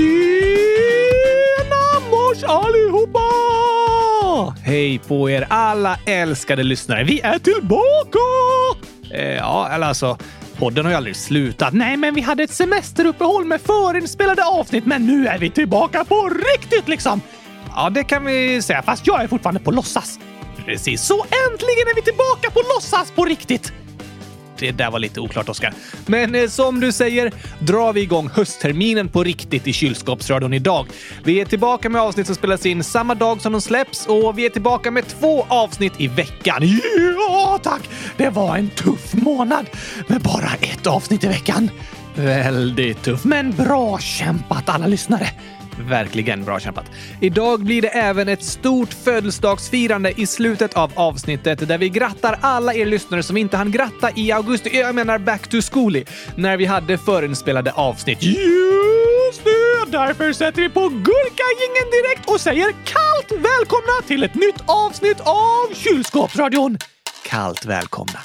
Tjena mors allihopa! Hej på er alla älskade lyssnare. Vi är tillbaka! Eh, ja, eller alltså, podden har ju aldrig slutat. Nej, men vi hade ett semesteruppehåll med förinspelade avsnitt, men nu är vi tillbaka på riktigt liksom! Ja, det kan vi säga, fast jag är fortfarande på låtsas. Precis, så äntligen är vi tillbaka på låtsas på riktigt! Det där var lite oklart, Oskar. Men eh, som du säger drar vi igång höstterminen på riktigt i kylskåpsradion idag. Vi är tillbaka med avsnitt som spelas in samma dag som de släpps och vi är tillbaka med två avsnitt i veckan. Ja, tack! Det var en tuff månad med bara ett avsnitt i veckan. Väldigt tuff, men bra kämpat alla lyssnare. Verkligen bra kämpat. Idag blir det även ett stort födelsedagsfirande i slutet av avsnittet där vi grattar alla er lyssnare som inte hann gratta i augusti, jag menar back to school, när vi hade förinspelade avsnitt. Just det! Därför sätter vi på gurkagingen direkt och säger kallt välkomna till ett nytt avsnitt av Kylskåpsradion. Kallt välkomna.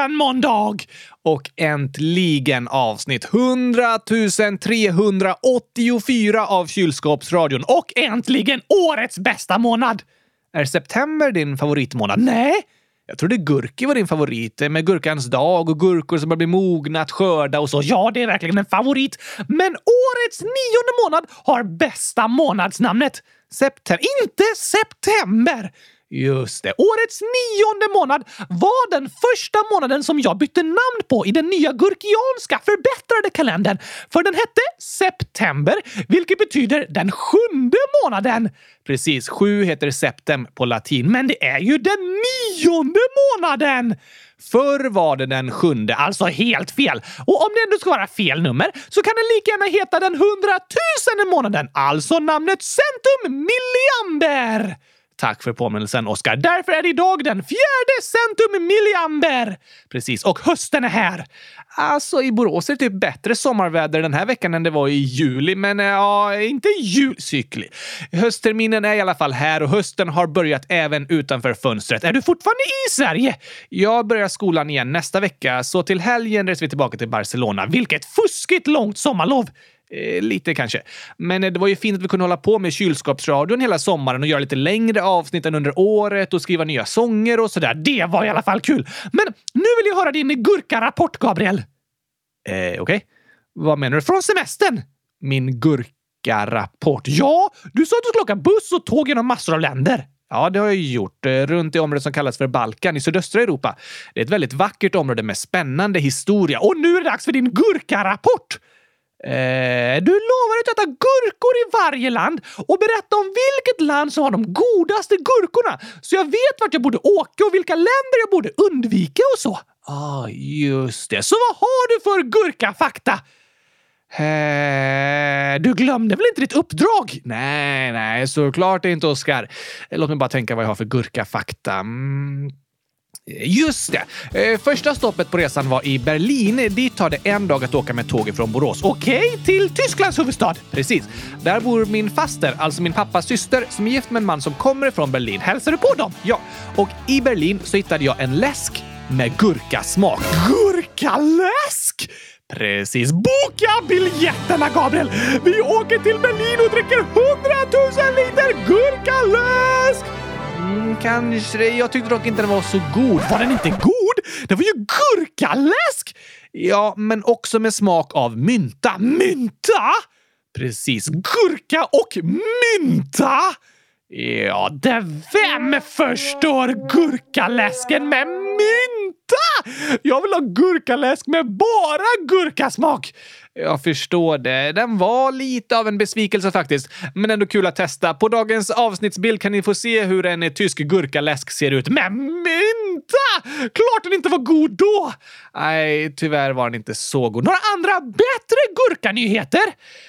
Äntligen måndag! Och äntligen avsnitt 100 384 av Kylskåpsradion. Och äntligen årets bästa månad! Är september din favoritmånad? Nej! Jag trodde gurki var din favorit, eh, med gurkans dag och gurkor som börjar bli mogna att skörda och så. Ja, det är verkligen en favorit. Men årets nionde månad har bästa månadsnamnet. September. Inte september! Just det. Årets nionde månad var den första månaden som jag bytte namn på i den nya gurkianska förbättrade kalendern. För den hette September, vilket betyder den sjunde månaden. Precis, sju heter septem på latin, men det är ju den nionde månaden! Förr var det den sjunde, alltså helt fel. Och om det ändå ska vara fel nummer så kan den lika gärna heta den hundratusende månaden, alltså namnet Centum Milliander! Tack för påminnelsen, Oskar. Därför är det idag den fjärde centum milliamber! Precis, och hösten är här. Alltså, i Borås är det typ bättre sommarväder den här veckan än det var i juli, men eh, ja, inte julcykli. Höstterminen är i alla fall här och hösten har börjat även utanför fönstret. Är du fortfarande i Sverige? Jag börjar skolan igen nästa vecka, så till helgen reser vi tillbaka till Barcelona. Vilket fuskigt långt sommarlov! Eh, lite kanske. Men eh, det var ju fint att vi kunde hålla på med kylskåpsradion hela sommaren och göra lite längre avsnitt än under året och skriva nya sånger och sådär. Det var i alla fall kul. Men nu vill jag höra din gurkarapport, Gabriel. Eh, okej. Okay. Vad menar du? Från semestern? Min gurkarapport? Ja, du sa att du skulle åka buss och tåg genom massor av länder. Ja, det har jag gjort. Eh, runt i området som kallas för Balkan i sydöstra Europa. Det är ett väldigt vackert område med spännande historia. Och nu är det dags för din gurkarapport! Eh, du lovar att äta gurkor i varje land och berätta om vilket land som har de godaste gurkorna så jag vet vart jag borde åka och vilka länder jag borde undvika och så. ah, just det. Så vad har du för gurkafakta? Eh, du glömde väl inte ditt uppdrag? Nej, nej, såklart inte, Oskar. Låt mig bara tänka vad jag har för gurkafakta. Mm. Just det! Eh, första stoppet på resan var i Berlin. Dit tar det en dag att åka med tåget från Borås. Okej, okay, till Tysklands huvudstad. Precis. Där bor min faster, alltså min pappas syster, som är gift med en man som kommer ifrån Berlin. Hälsar du på dem? Ja. Och i Berlin så hittade jag en läsk med gurkasmak. Gurkaläsk! Precis. Boka biljetterna, Gabriel! Vi åker till Berlin och dricker 100 000 liter gurkaläsk! Mm, kanske. Jag tyckte dock inte den var så god. Var den inte god? Det var ju gurkaläsk! Ja, men också med smak av mynta. Mynta? Precis. Gurka och mynta! Ja, det vem förstår gurkaläsken med mynta? Jag vill ha gurkaläsk med bara gurkasmak. Jag förstår det. Den var lite av en besvikelse faktiskt, men ändå kul att testa. På dagens avsnittsbild kan ni få se hur en tysk gurkaläsk ser ut. Men mynta! Klart den inte var god då! Nej, tyvärr var den inte så god. Några andra bättre gurkanyheter?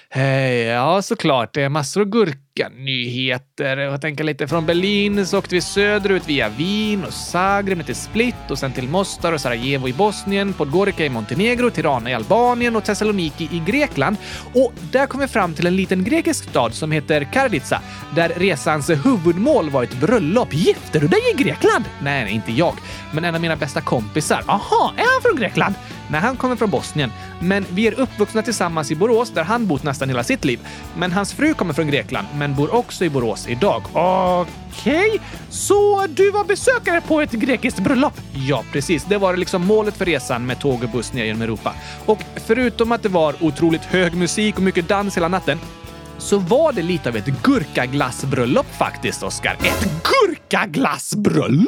Hey, ja, såklart. Det är massor av gurkanyheter. Jag tänker lite från Berlin så åkte vi söderut via Wien och Zagreb till Split och sen till Mostar och Sarajevo i Bosnien, Podgorica i Montenegro, Tirana i Albanien och Thessaloniki i Grekland. Och där kom vi fram till en liten grekisk stad som heter Karditsa, där resans huvudmål var ett bröllop. Gifte du dig i Grekland? Nej, nej, inte jag. Men en av mina bästa kompisar. Aha, är han från Grekland? Nej, han kommer från Bosnien. Men vi är uppvuxna tillsammans i Borås där han bott nästan hela sitt liv. Men hans fru kommer från Grekland, men bor också i Borås idag. Okej, okay. så du var besökare på ett grekiskt bröllop? Ja, precis. Det var liksom målet för resan med tåg och buss ner genom Europa. Och förutom att det var otroligt hög musik och mycket dans hela natten så var det lite av ett gurkaglassbröllop faktiskt, Oskar. Ett gurkaglassbröllop?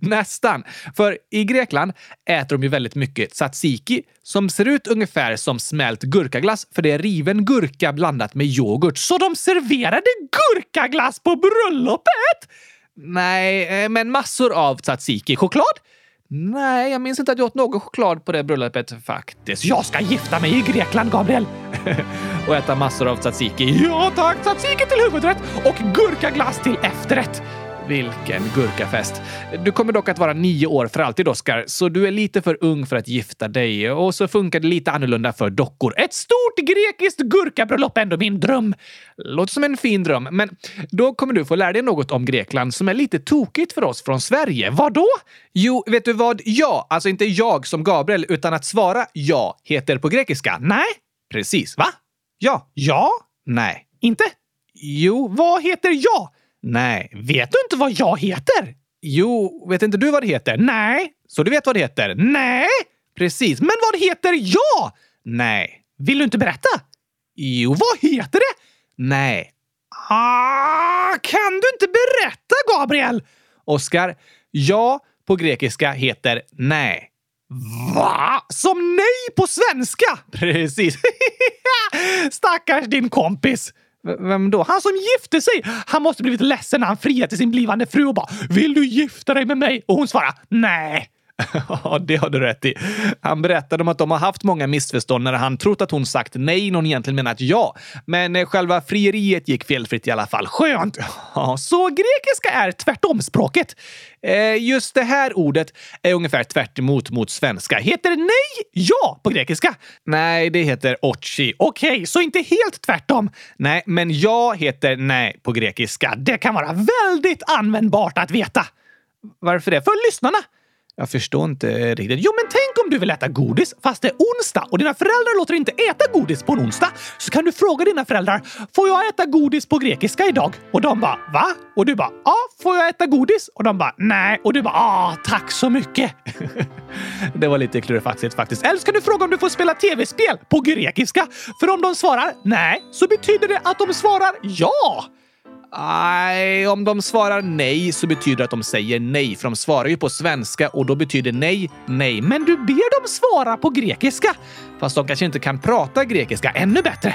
Nästan. För i Grekland äter de ju väldigt mycket tzatziki som ser ut ungefär som smält gurkaglass för det är riven gurka blandat med yoghurt. Så de serverade gurkaglass på bröllopet? Nej, eh, men massor av tzatziki-choklad. Nej, jag minns inte att jag åt någon choklad på det bröllopet faktiskt. Jag ska gifta mig i Grekland, Gabriel! och äta massor av tzatziki. Ja tack! Tzatziki till huvudrätt och gurkaglass till efterrätt. Vilken gurkafest! Du kommer dock att vara nio år för alltid, Oskar, så du är lite för ung för att gifta dig. Och så funkar det lite annorlunda för dockor. Ett stort grekiskt gurkabröllop är ändå min dröm! Låter som en fin dröm, men då kommer du få lära dig något om Grekland som är lite tokigt för oss från Sverige. Vad då? Jo, vet du vad ja, alltså inte jag som Gabriel, utan att svara ja heter på grekiska? Nej, precis. Va? Ja. Ja? Nej. Inte? Jo, vad heter jag? Nej. Vet du inte vad jag heter? Jo, vet inte du vad det heter? Nej. Så du vet vad det heter? Nej. Precis. Men vad heter jag? Nej. Vill du inte berätta? Jo, vad heter det? Nej. Ah, kan du inte berätta, Gabriel? Oskar, ja på grekiska heter nej. Va? Som nej på svenska? Precis. Stackars din kompis. Vem då? Han som gifte sig! Han måste blivit ledsen när han friade till sin blivande fru och bara “Vill du gifta dig med mig?” och hon svarade “Nej”. Ja, det har du rätt i. Han berättade om att de har haft många missförstånd när han trott att hon sagt nej när hon egentligen menat ja. Men eh, själva frieriet gick felfritt i alla fall. Skönt! Ja, så grekiska är tvärtomspråket. språket. just det här ordet är ungefär tvärt emot mot svenska. Heter nej ja på grekiska? Nej, det heter ochi. Okej, okay, så inte helt tvärtom. Nej, men ja heter nej på grekiska. Det kan vara väldigt användbart att veta. Varför det? För lyssnarna. Jag förstår inte riktigt. Jo, men tänk om du vill äta godis fast det är onsdag och dina föräldrar låter inte äta godis på en onsdag. Så kan du fråga dina föräldrar, får jag äta godis på grekiska idag? Och de bara, va? Och du bara, ja, får jag äta godis? Och de bara, nej. Och du bara, ah, tack så mycket. det var lite klurifaxigt faktiskt. Eller så kan du fråga om du får spela tv-spel på grekiska? För om de svarar nej, så betyder det att de svarar ja. Nej, om de svarar nej så betyder det att de säger nej, för de svarar ju på svenska och då betyder nej, nej. Men du ber dem svara på grekiska. Fast de kanske inte kan prata grekiska ännu bättre.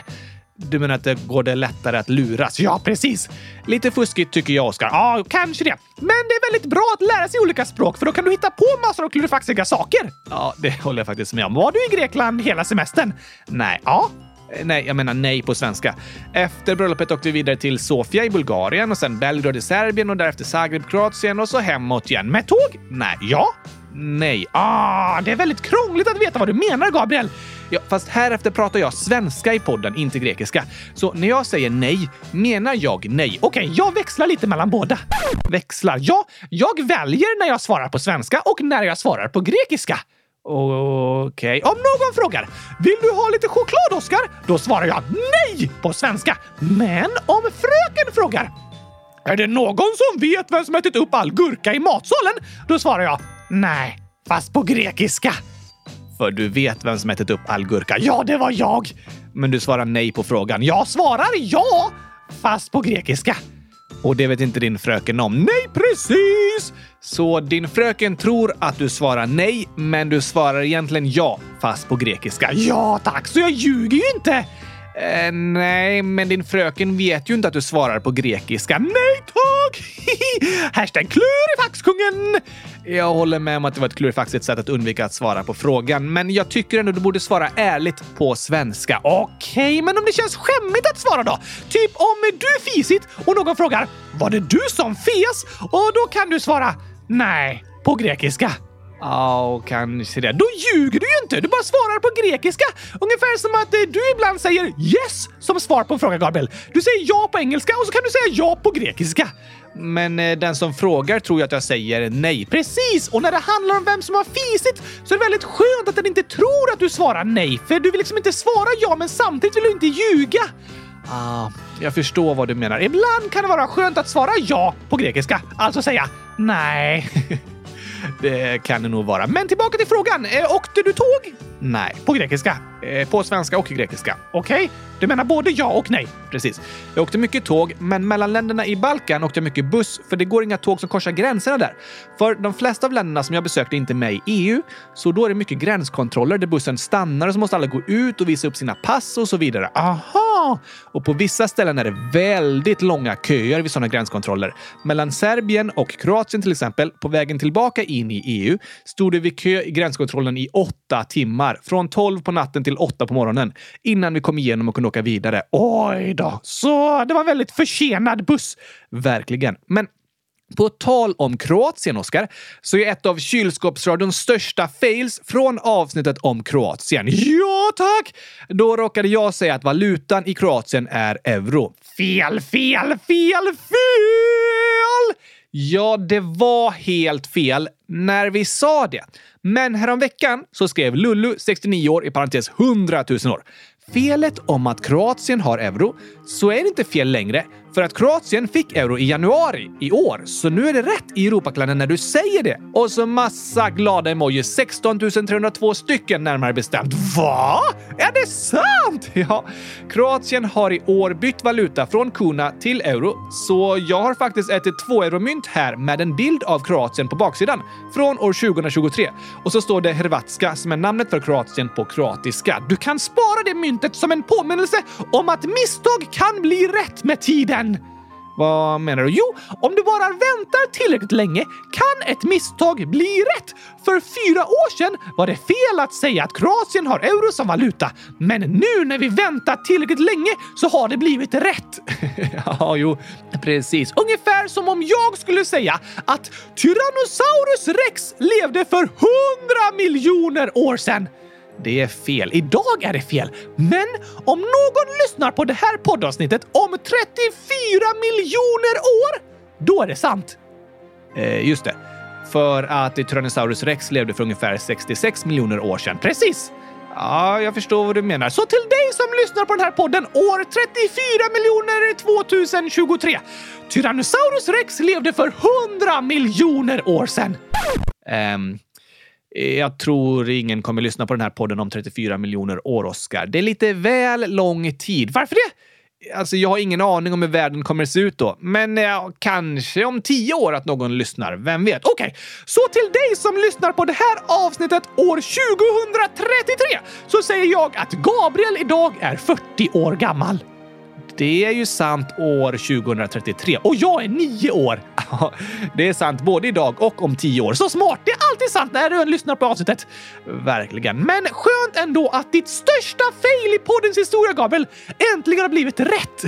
Du menar att det går det lättare att luras? Ja, precis. Lite fuskigt tycker jag, Oskar. Ja, kanske det. Men det är väldigt bra att lära sig olika språk för då kan du hitta på massor av klurifaxiga saker. Ja, det håller jag faktiskt med om. Var du i Grekland hela semestern? Nej. Ja, Eh, nej, jag menar nej på svenska. Efter bröllopet åkte vi vidare till Sofia i Bulgarien och sen Belgrad i Serbien och därefter Zagreb, Kroatien och så hemåt igen. Med tåg? Nej. Ja? Nej. Ah, det är väldigt krångligt att veta vad du menar, Gabriel. Ja, fast härefter pratar jag svenska i podden, inte grekiska. Så när jag säger nej, menar jag nej. Okej, okay, jag växlar lite mellan båda. Växlar? Ja, jag väljer när jag svarar på svenska och när jag svarar på grekiska. Okej. Okay. Om någon frågar “Vill du ha lite choklad, Oskar?” Då svarar jag nej på svenska. Men om fröken frågar “Är det någon som vet vem som ätit upp all gurka i matsalen?” Då svarar jag nej, fast på grekiska. För du vet vem som ätit upp all gurka. Ja, det var jag! Men du svarar nej på frågan. Jag svarar ja, fast på grekiska. Och det vet inte din fröken om. Nej, precis! Så din fröken tror att du svarar nej, men du svarar egentligen ja, fast på grekiska. Ja tack, så jag ljuger ju inte! Eh, nej, men din fröken vet ju inte att du svarar på grekiska. Nej tack! Hashtag klurifaxkungen! Jag håller med om att det var ett klurifaxigt sätt att undvika att svara på frågan, men jag tycker ändå du borde svara ärligt på svenska. Okej, okay, men om det känns skämmigt att svara då? Typ om du fisit och någon frågar “Var det du som fes?” och då kan du svara “Nej” på grekiska. Ja, oh, kanske det. Då ljuger du ju inte! Du bara svarar på grekiska! Ungefär som att eh, du ibland säger yes som svar på en fråga, Gabriel. Du säger ja på engelska och så kan du säga ja på grekiska. Men eh, den som frågar tror ju att jag säger nej. Precis! Och när det handlar om vem som har fisit så är det väldigt skönt att den inte tror att du svarar nej. För du vill liksom inte svara ja, men samtidigt vill du inte ljuga. Ah, jag förstår vad du menar. Ibland kan det vara skönt att svara ja på grekiska. Alltså säga nej. Det kan det nog vara. Men tillbaka till frågan. Eh, åkte du tåg? Nej, på grekiska. Eh, på svenska och grekiska. Okej, okay. du menar både ja och nej? Precis. Jag åkte mycket tåg, men mellan länderna i Balkan åkte jag mycket buss, för det går inga tåg som korsar gränserna där. För de flesta av länderna som jag besökte är inte med i EU, så då är det mycket gränskontroller där bussen stannar och så måste alla gå ut och visa upp sina pass och så vidare. Aha! Och på vissa ställen är det väldigt långa köer vid sådana gränskontroller. Mellan Serbien och Kroatien till exempel, på vägen tillbaka in i EU, stod det vid kö i gränskontrollen i åtta timmar. Från 12 på natten till 8 på morgonen. Innan vi kom igenom och kunde åka vidare. Oj då! Så det var en väldigt försenad buss. Verkligen. Men på tal om Kroatien, Oskar, så är ett av kylskåpsradions största fails från avsnittet om Kroatien. Ja, tack! Då råkade jag säga att valutan i Kroatien är euro. Fel, fel, fel, fel! Ja, det var helt fel när vi sa det. Men häromveckan så skrev Lullu, 69 år, i parentes 100 000 år. Felet om att Kroatien har euro, så är det inte fel längre för att Kroatien fick euro i januari i år, så nu är det rätt i Europaklanen när du säger det. Och så massa glada emojis. 16 302 stycken närmare bestämt. Va? Är det sant? Ja, Kroatien har i år bytt valuta från kuna till euro, så jag har faktiskt ett 2-euromynt här med en bild av Kroatien på baksidan från år 2023. Och så står det Hrvatska som är namnet för Kroatien på kroatiska. Du kan spara det myntet som en påminnelse om att misstag kan bli rätt med tiden igen! Vad menar du? Jo, om du bara väntar tillräckligt länge kan ett misstag bli rätt. För fyra år sedan var det fel att säga att Kroatien har euro som valuta. Men nu när vi väntat tillräckligt länge så har det blivit rätt. ja, jo, precis. Ungefär som om jag skulle säga att Tyrannosaurus rex levde för hundra miljoner år sedan. Det är fel. Idag är det fel. Men om någon lyssnar på det här poddavsnittet om 34 miljoner år, då är det sant. Eh, just det. För att Tyrannosaurus rex levde för ungefär 66 miljoner år sedan. Precis! Ja, jag förstår vad du menar. Så till dig som lyssnar på den här podden år 34 miljoner 2023. Tyrannosaurus rex levde för 100 miljoner år sedan. Um, jag tror ingen kommer lyssna på den här podden om 34 miljoner år, Oscar. Det är lite väl lång tid. Varför det? Alltså, jag har ingen aning om hur världen kommer att se ut då. Men eh, kanske om tio år att någon lyssnar. Vem vet? Okej, okay. så till dig som lyssnar på det här avsnittet år 2033 så säger jag att Gabriel idag är 40 år gammal. Det är ju sant år 2033 och jag är nio år. det är sant både idag och om tio år. Så smart! Det är alltid sant när du lyssnar på avsnittet. Verkligen. Men skönt ändå att ditt största fail i poddens historia, Gabriel, äntligen har blivit rätt.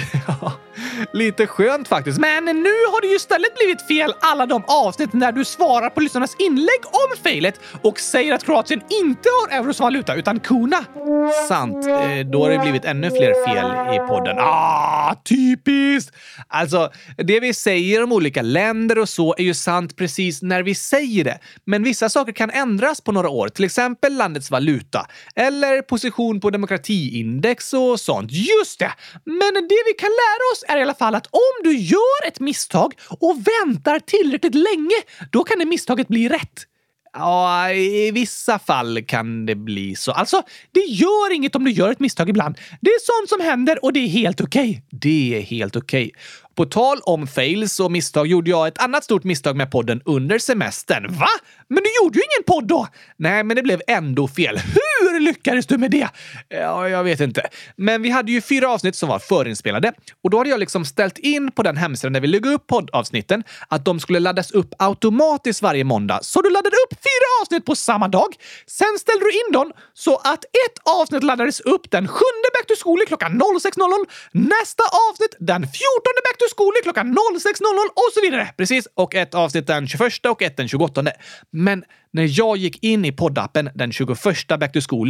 Lite skönt faktiskt. Men nu har det ju istället blivit fel alla de avsnitt när du svarar på lyssnarnas inlägg om failet och säger att Kroatien inte har euro som valuta utan kuna. Sant. Eh, då har det blivit ännu fler fel i podden. Ah, Ah, typiskt! Alltså, det vi säger om olika länder och så är ju sant precis när vi säger det. Men vissa saker kan ändras på några år, till exempel landets valuta eller position på demokratiindex och sånt. Just det! Men det vi kan lära oss är i alla fall att om du gör ett misstag och väntar tillräckligt länge, då kan det misstaget bli rätt. Ja, i vissa fall kan det bli så. Alltså, det gör inget om du gör ett misstag ibland. Det är sånt som händer och det är helt okej. Okay. Det är helt okej. Okay. På tal om fails och misstag gjorde jag ett annat stort misstag med podden under semestern. Va? Men du gjorde ju ingen podd då! Nej, men det blev ändå fel. Hur hur lyckades du med det? Ja, jag vet inte. Men vi hade ju fyra avsnitt som var förinspelade och då hade jag liksom ställt in på den hemsidan där vi lägger upp poddavsnitten att de skulle laddas upp automatiskt varje måndag. Så du laddade upp fyra avsnitt på samma dag. Sen ställde du in dem så att ett avsnitt laddades upp den sjunde Back to School klockan 06.00, nästa avsnitt den 14 Back to School klockan 06.00 och så vidare. Precis, och ett avsnitt den 21 och ett den 28. Men när jag gick in i poddappen den 21 Back to School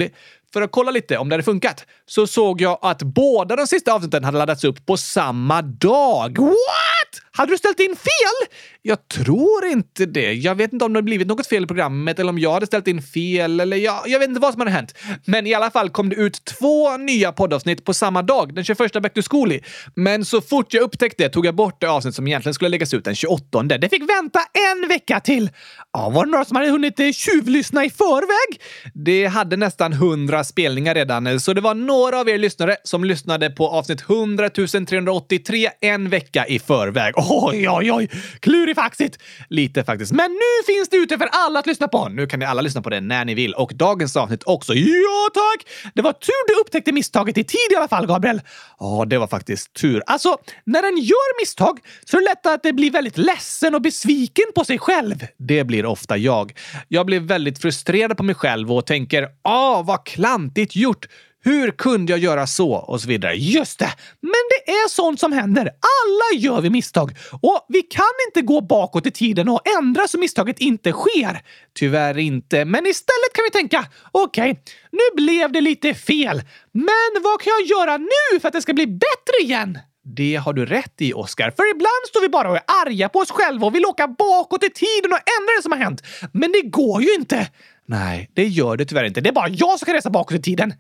för att kolla lite om det hade funkat så såg jag att båda de sista avsnitten hade laddats upp på samma dag. What? Hade du ställt in fel? Jag tror inte det. Jag vet inte om det har blivit något fel i programmet eller om jag hade ställt in fel eller jag, jag vet inte vad som hade hänt. Men i alla fall kom det ut två nya poddavsnitt på samma dag, den 21 Back to School. Men så fort jag upptäckte det tog jag bort det avsnitt som egentligen skulle läggas ut den 28. Det fick vänta en vecka till. Ja, var det några som hade hunnit eh, tjuvlyssna i förväg? Det hade nästan nästan 100 spelningar redan, så det var några av er lyssnare som lyssnade på avsnitt 100 383 en vecka i förväg. Oj, oj, oj! Klurifaxigt! Lite faktiskt. Men nu finns det ute för alla att lyssna på. Nu kan ni alla lyssna på det när ni vill och dagens avsnitt också. Ja, tack! Det var tur du upptäckte misstaget i tid i alla fall, Gabriel. Ja, det var faktiskt tur. Alltså, när en gör misstag så är det lätt att det blir väldigt ledsen och besviken på sig själv. Det blir ofta jag. Jag blir väldigt frustrerad på mig själv och tänker ah, “Åh, vad klantigt gjort! Hur kunde jag göra så?” och så vidare. Just det! Men det är sånt som händer. Alla gör vi misstag och vi kan inte gå bakåt i tiden och ändra så misstaget inte sker. Tyvärr inte, men istället kan vi tänka okej, okay, nu blev det lite fel, men vad kan jag göra nu för att det ska bli bättre igen? Det har du rätt i, Oscar. För ibland står vi bara och är arga på oss själva och vill åka bakåt i tiden och ändra det som har hänt. Men det går ju inte. Nej, det gör det tyvärr inte. Det är bara jag som kan resa bakåt i tiden.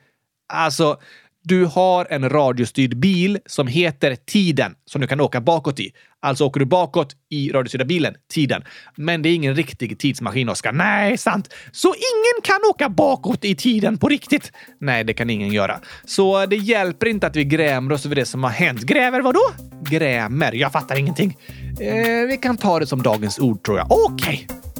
Alltså, du har en radiostyrd bil som heter Tiden som du kan åka bakåt i. Alltså åker du bakåt i radiostyrda bilen, Tiden. Men det är ingen riktig tidsmaskin, Oskar. Nej, sant. Så ingen kan åka bakåt i tiden på riktigt? Nej, det kan ingen göra. Så det hjälper inte att vi grämer oss över det som har hänt. Gräver vadå? Grämer? Jag fattar ingenting. Eh, vi kan ta det som dagens ord, tror jag. Okej. Okay.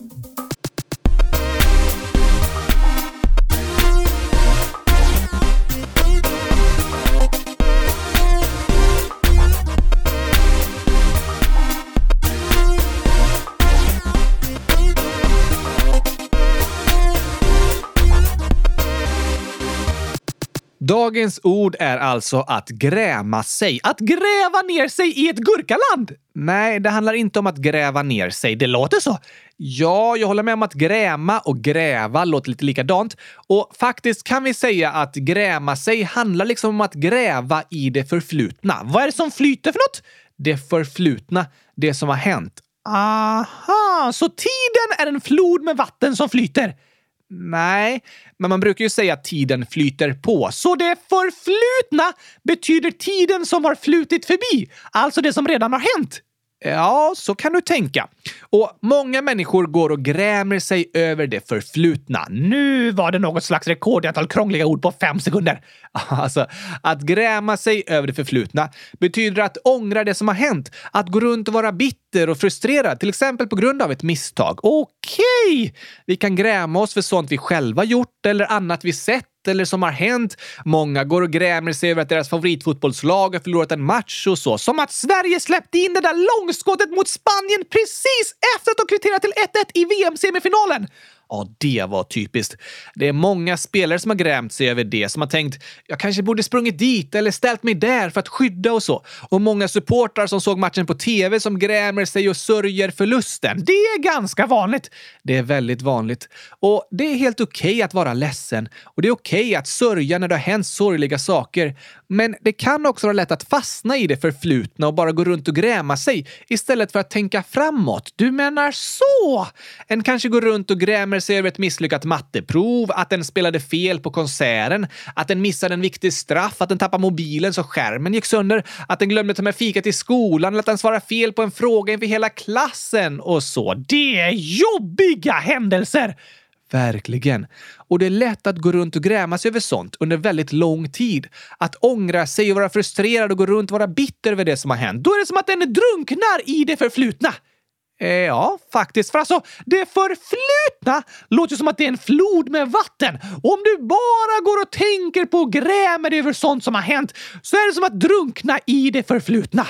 Dagens ord är alltså att gräma sig. Att gräva ner sig i ett gurkaland! Nej, det handlar inte om att gräva ner sig. Det låter så. Ja, jag håller med om att gräma och gräva låter lite likadant. Och faktiskt kan vi säga att gräma sig handlar liksom om att gräva i det förflutna. Vad är det som flyter för något? Det förflutna. Det som har hänt. Aha, så tiden är en flod med vatten som flyter. Nej, men man brukar ju säga att tiden flyter på. Så det förflutna betyder tiden som har flutit förbi. Alltså det som redan har hänt. Ja, så kan du tänka. Och många människor går och grämer sig över det förflutna. Nu var det något slags rekord i antal krångliga ord på fem sekunder. Alltså, att gräma sig över det förflutna betyder att ångra det som har hänt. Att gå runt och vara bitter och frustrerad, till exempel på grund av ett misstag. Okej! Okay. Vi kan gräma oss för sånt vi själva gjort eller annat vi sett eller som har hänt. Många går och grämer sig över att deras favoritfotbollslag har förlorat en match och så. Som att Sverige släppte in det där långskottet mot Spanien precis efter att de kvitterat till 1-1 i VM-semifinalen. Ja, det var typiskt. Det är många spelare som har grämt sig över det, som har tänkt jag kanske borde sprungit dit eller ställt mig där för att skydda och så. Och många supportrar som såg matchen på tv som grämer sig och sörjer förlusten. Det är ganska vanligt. Det är väldigt vanligt. Och det är helt okej okay att vara ledsen och det är okej okay att sörja när det har hänt sorgliga saker. Men det kan också vara lätt att fastna i det förflutna och bara gå runt och gräma sig istället för att tänka framåt. Du menar så? En kanske går runt och grämer sig över ett misslyckat matteprov, att den spelade fel på konserten, att den missade en viktig straff, att den tappade mobilen så skärmen gick sönder, att den glömde ta med fika till skolan eller att den svarade fel på en fråga inför hela klassen och så. Det är jobbiga händelser! Verkligen. Och det är lätt att gå runt och gräma sig över sånt under väldigt lång tid. Att ångra sig och vara frustrerad och gå runt och vara bitter över det som har hänt. Då är det som att den drunknar i det förflutna. Eh, ja, faktiskt. För alltså, det förflutna låter som att det är en flod med vatten. Och om du bara går och tänker på och grämer dig över sånt som har hänt så är det som att drunkna i det förflutna.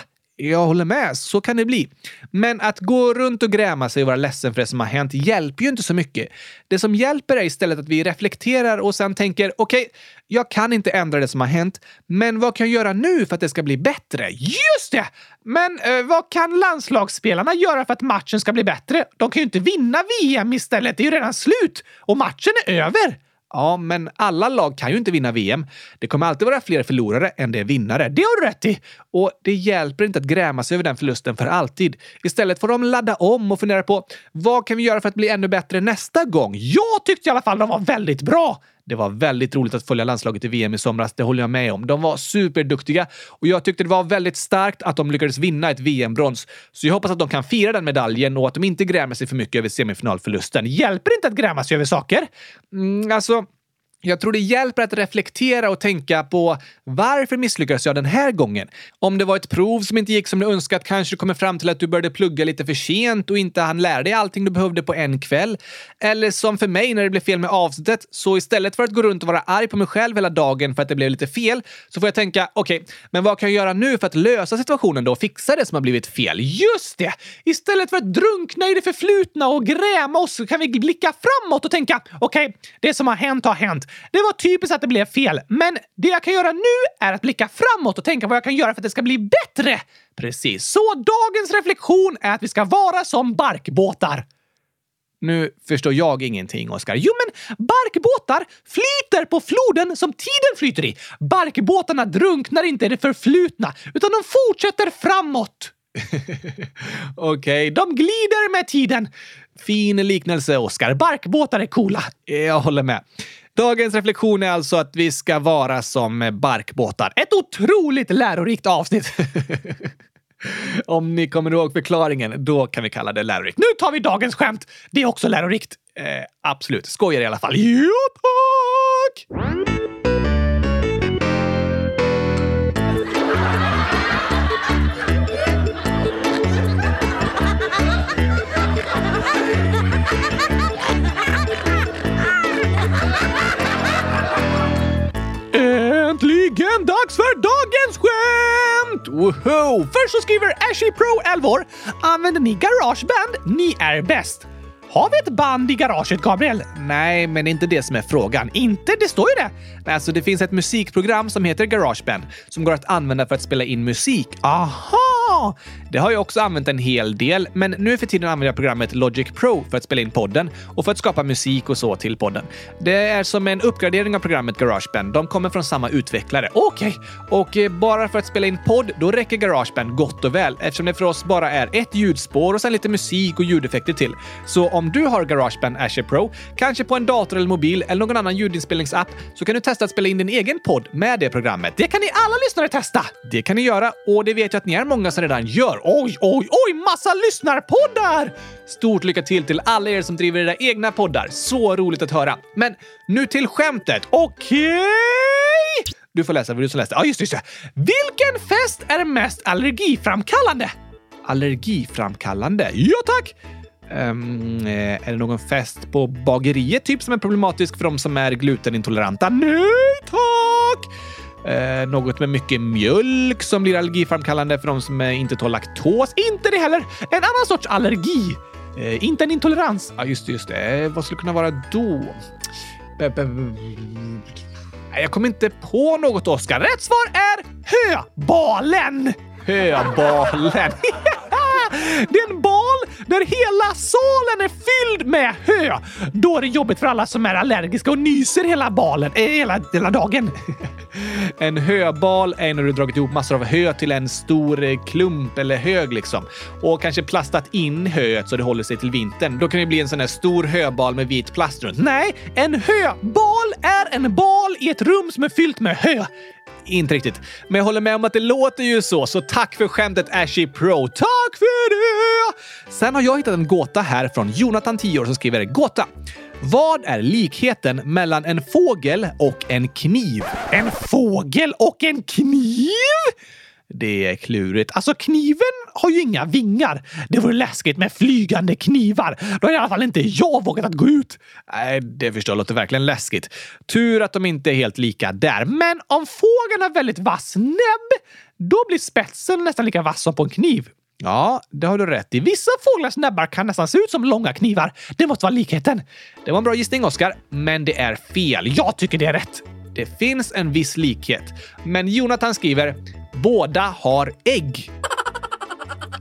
Jag håller med, så kan det bli. Men att gå runt och gräma sig och vara ledsen för det som har hänt hjälper ju inte så mycket. Det som hjälper är istället att vi reflekterar och sen tänker okej, okay, jag kan inte ändra det som har hänt, men vad kan jag göra nu för att det ska bli bättre? Just det! Men eh, vad kan landslagsspelarna göra för att matchen ska bli bättre? De kan ju inte vinna VM istället, det är ju redan slut och matchen är över. Ja, men alla lag kan ju inte vinna VM. Det kommer alltid vara fler förlorare än det är vinnare. Det har du rätt i! Och det hjälper inte att gräma sig över den förlusten för alltid. Istället får de ladda om och fundera på vad kan vi göra för att bli ännu bättre nästa gång? Jag tyckte i alla fall de var väldigt bra! Det var väldigt roligt att följa landslaget i VM i somras, det håller jag med om. De var superduktiga och jag tyckte det var väldigt starkt att de lyckades vinna ett VM-brons. Så jag hoppas att de kan fira den medaljen och att de inte grämer sig för mycket över semifinalförlusten. Hjälper det inte att gräma sig över saker? Mm, alltså... Jag tror det hjälper att reflektera och tänka på varför misslyckades jag den här gången? Om det var ett prov som inte gick som du önskat kanske du kommer fram till att du började plugga lite för sent och inte hann lära dig allting du behövde på en kväll. Eller som för mig när det blev fel med avsnittet, så istället för att gå runt och vara arg på mig själv hela dagen för att det blev lite fel, så får jag tänka okej, okay, men vad kan jag göra nu för att lösa situationen då och fixa det som har blivit fel? Just det! Istället för att drunkna i det förflutna och gräma oss kan vi blicka framåt och tänka okej, okay, det som har hänt har hänt. Det var typiskt att det blev fel, men det jag kan göra nu är att blicka framåt och tänka vad jag kan göra för att det ska bli bättre. Precis, så dagens reflektion är att vi ska vara som barkbåtar. Nu förstår jag ingenting, Oskar. Jo, men barkbåtar flyter på floden som tiden flyter i. Barkbåtarna drunknar inte i det förflutna, utan de fortsätter framåt. Okej, okay, de glider med tiden. Fin liknelse, Oskar. Barkbåtar är coola. Jag håller med. Dagens reflektion är alltså att vi ska vara som barkbåtar. Ett otroligt lärorikt avsnitt! Om ni kommer ihåg förklaringen, då kan vi kalla det lärorikt. Nu tar vi dagens skämt! Det är också lärorikt. Eh, absolut. Skojar i alla fall. Ja, tack! Äntligen dags för dagens skämt! Woho! Först så skriver Ashy Pro 11 år. Använder ni Garageband? Ni är bäst. Har vi ett band i garaget, Gabriel? Nej, men inte det som är frågan. Inte? Det står ju det! Alltså, det finns ett musikprogram som heter Garageband som går att använda för att spela in musik. Aha! Det har jag också använt en hel del, men nu för tiden använder jag programmet Logic Pro för att spela in podden och för att skapa musik och så till podden. Det är som en uppgradering av programmet Garageband. De kommer från samma utvecklare. Okej, okay. och eh, bara för att spela in podd, då räcker Garageband gott och väl eftersom det för oss bara är ett ljudspår och sen lite musik och ljudeffekter till. Så om du har Garageband Azure Pro, kanske på en dator eller mobil eller någon annan ljudinspelningsapp, så kan du testa att spela in din egen podd med det programmet. Det kan ni alla lyssnare testa! Det kan ni göra och det vet jag att ni är många som redan gör. Oj, oj, oj! Massa lyssnarpoddar! Stort lycka till till alla er som driver era egna poddar. Så roligt att höra. Men nu till skämtet. Okej? Okay? Du får läsa, du som läste. Ja, just, just det. Vilken fest är mest allergiframkallande? Allergiframkallande? Ja, tack! Um, är det någon fest på bageriet typ som är problematisk för de som är glutenintoleranta? Nej tack! Uh, något med mycket mjölk som blir allergiframkallande för de som inte tål laktos? Inte det heller! En annan sorts allergi. Uh, inte en intolerans. Ja, just det, just det. Uh, vad skulle kunna vara då? Jag kommer inte på något, Oskar. Rätt svar är höbalen! Höbalen! Det är en bal där hela salen är fylld med hö. Då är det jobbigt för alla som är allergiska och nyser hela balen, eh, hela, hela dagen. En höbal är när du dragit ihop massor av hö till en stor eh, klump eller hög liksom. Och kanske plastat in höet så det håller sig till vintern. Då kan det bli en sån här stor höbal med vit plast runt. Nej, en höbal är en bal i ett rum som är fyllt med hö. Inte riktigt, men jag håller med om att det låter ju så, så tack för skämtet Ashy Pro. Tack för det! Sen har jag hittat en gåta här från Jonathan, 10 år, som skriver gåta. Vad är likheten mellan en fågel och en kniv? En fågel och en kniv? Det är klurigt. Alltså kniven har ju inga vingar. Det vore läskigt med flygande knivar. Då har i alla fall inte jag vågat att gå ut. Nej, det förstår jag låter verkligen läskigt. Tur att de inte är helt lika där. Men om fågeln har väldigt vass näbb, då blir spetsen nästan lika vass som på en kniv. Ja, det har du rätt i. Vissa fåglars näbbar kan nästan se ut som långa knivar. Det måste vara likheten. Det var en bra gissning, Oskar, men det är fel. Jag tycker det är rätt. Det finns en viss likhet, men Jonathan skriver båda har ägg.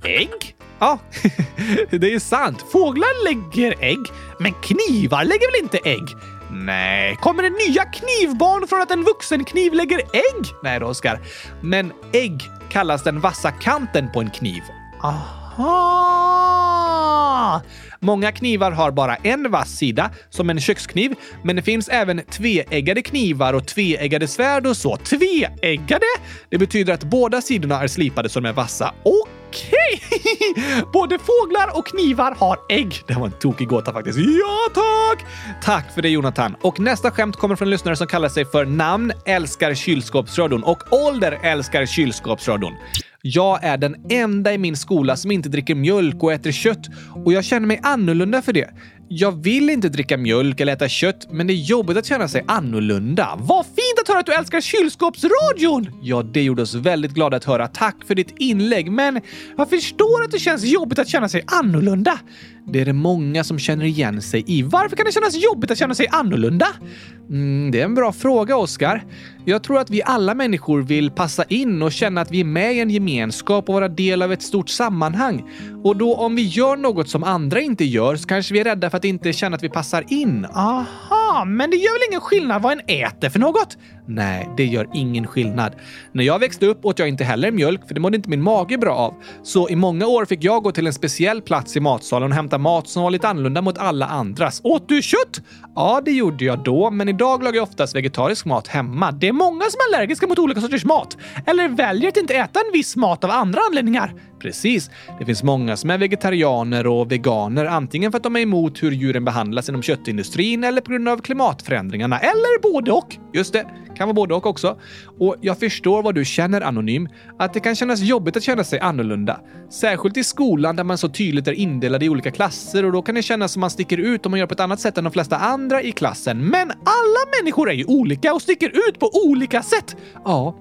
Ägg? Ja, det är sant. Fåglar lägger ägg, men knivar lägger väl inte ägg? Nej, kommer det nya knivbarn från att en vuxen kniv lägger ägg? Nej då, Oskar. Men ägg kallas den vassa kanten på en kniv. Aha! Många knivar har bara en vass sida, som en kökskniv, men det finns även tveeggade knivar och tveeggade svärd och så. Tveeggade? Det betyder att båda sidorna är slipade så de är vassa. Okej! Både fåglar och knivar har ägg. Det var en tokig gåta faktiskt. Ja, tack! Tack för det Jonathan. Och nästa skämt kommer från en lyssnare som kallar sig för namn älskar kylskåpsradion och ålder älskar kylskåpsradion. Jag är den enda i min skola som inte dricker mjölk och äter kött och jag känner mig annorlunda för det. Jag vill inte dricka mjölk eller äta kött, men det är jobbigt att känna sig annorlunda. Vad fint att höra att du älskar kylskåpsradion! Ja, det gjorde oss väldigt glada att höra. Tack för ditt inlägg, men jag förstår att det känns jobbigt att känna sig annorlunda. Det är det många som känner igen sig i. Varför kan det kännas jobbigt att känna sig annorlunda? Mm, det är en bra fråga, Oskar. Jag tror att vi alla människor vill passa in och känna att vi är med i en gemenskap och vara del av ett stort sammanhang. Och då om vi gör något som andra inte gör så kanske vi är rädda för att inte känna att vi passar in. Aha, men det gör väl ingen skillnad vad en äter för något? Nej, det gör ingen skillnad. När jag växte upp åt jag inte heller mjölk, för det mådde inte min mage bra av. Så i många år fick jag gå till en speciell plats i matsalen och hämta mat som var lite annorlunda mot alla andras. Åt du kött? Ja, det gjorde jag då, men idag lagar jag oftast vegetarisk mat hemma. Det är många som är allergiska mot olika sorters mat, eller väljer att inte äta en viss mat av andra anledningar. Precis. Det finns många som är vegetarianer och veganer, antingen för att de är emot hur djuren behandlas inom köttindustrin eller på grund av klimatförändringarna, eller både och. Just det, kan vara både och också. Och jag förstår vad du känner Anonym, att det kan kännas jobbigt att känna sig annorlunda. Särskilt i skolan där man så tydligt är indelad i olika klasser och då kan det kännas som man sticker ut om man gör på ett annat sätt än de flesta andra i klassen. Men alla människor är ju olika och sticker ut på olika sätt. Ja,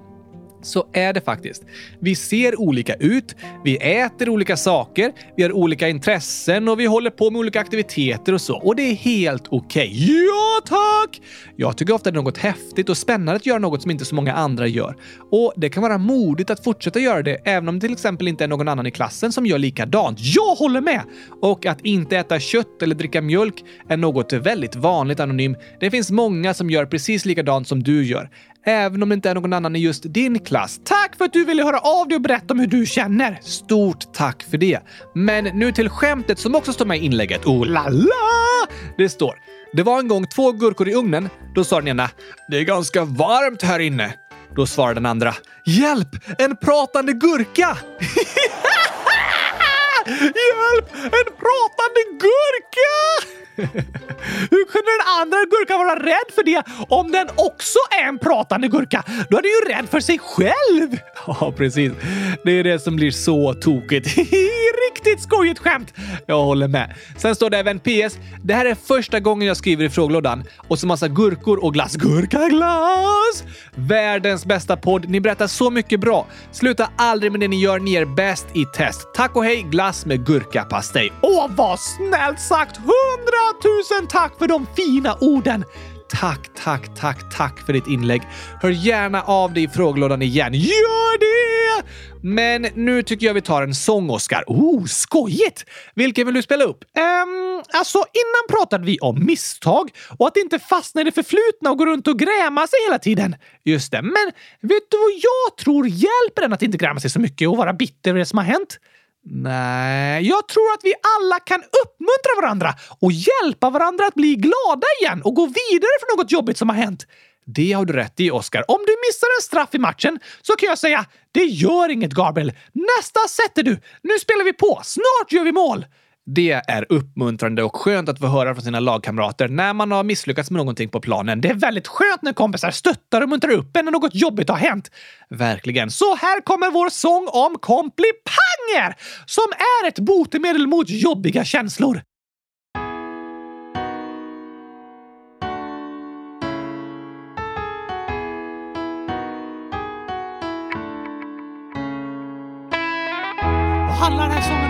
så är det faktiskt. Vi ser olika ut, vi äter olika saker, vi har olika intressen och vi håller på med olika aktiviteter och så. Och det är helt okej. Okay. Ja, tack! Jag tycker ofta det är något häftigt och spännande att göra något som inte så många andra gör. Och det kan vara modigt att fortsätta göra det, även om det till exempel inte är någon annan i klassen som gör likadant. Jag håller med! Och att inte äta kött eller dricka mjölk är något väldigt vanligt anonym. Det finns många som gör precis likadant som du gör även om det inte är någon annan i just din klass. Tack för att du ville höra av dig och berätta om hur du känner. Stort tack för det. Men nu till skämtet som också står med i inlägget. Oh la la! Det står det var en gång två gurkor i ugnen. Då sa den ena “Det är ganska varmt här inne”. Då svarade den andra “Hjälp! En pratande gurka!” Hjälp! En pratande gurka! Hur kunde den andra gurkan vara rädd för det om den också är en pratande gurka? Då är den ju rädd för sig själv! Ja, precis. Det är det som blir så tokigt. Riktigt skojigt skämt! Jag håller med. Sen står det även PS. Det här är första gången jag skriver i frågelådan och så massa gurkor och glass. Gurkaglass! Världens bästa podd. Ni berättar så mycket bra. Sluta aldrig med det ni gör. Ni är bäst i test. Tack och hej glass med gurkapastej. Åh, vad snällt sagt! Hundratusen tack för de fina orden! Tack, tack, tack, tack för ditt inlägg. Hör gärna av dig i frågelådan igen. Gör det! Men nu tycker jag vi tar en sång, Oskar. Oh, skojigt! Vilken vill du spela upp? Um, alltså, innan pratade vi om misstag och att inte fastna i det förflutna och gå runt och gräma sig hela tiden. Just det, men vet du vad jag tror hjälper en att inte gräma sig så mycket och vara bitter över det som har hänt? Nej, jag tror att vi alla kan uppmuntra varandra och hjälpa varandra att bli glada igen och gå vidare från något jobbigt som har hänt. Det har du rätt i, Oscar. Om du missar en straff i matchen så kan jag säga “Det gör inget, Gabriel. Nästa sätter du. Nu spelar vi på. Snart gör vi mål!” Det är uppmuntrande och skönt att få höra från sina lagkamrater när man har misslyckats med någonting på planen. Det är väldigt skönt när kompisar stöttar och muntrar upp en när något jobbigt har hänt. Verkligen. Så här kommer vår sång om komplipanger som är ett botemedel mot jobbiga känslor. Vad handlar den här sången?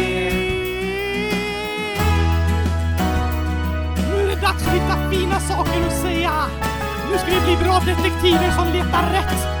Dags att hitta fina saker att säga. Nu ska vi bli bra detektiver som letar rätt.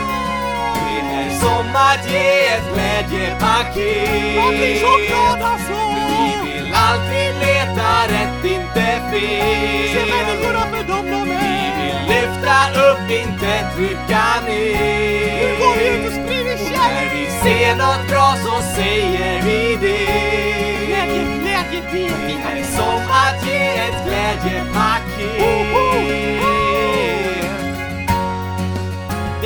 att ge ett glädjepaket. Man blir så glad alltså! Vi vill alltid leta rätt, inte fel. Se människorna för dem de Vi vill lyfta upp, inte trycka ner. Nu går vi ut och sprider Och när kärlek! vi ser något bra så säger vi det. Glädje, glädje, det är som att ge ett glädjepaket.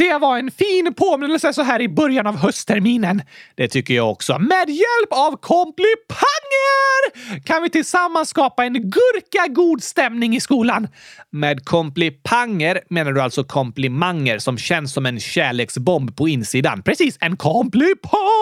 Det var en fin påminnelse så här i början av höstterminen. Det tycker jag också. Med hjälp av komplipanger kan vi tillsammans skapa en gurka-god stämning i skolan. Med komplipanger menar du alltså komplimanger som känns som en kärleksbomb på insidan. Precis, en komplipang!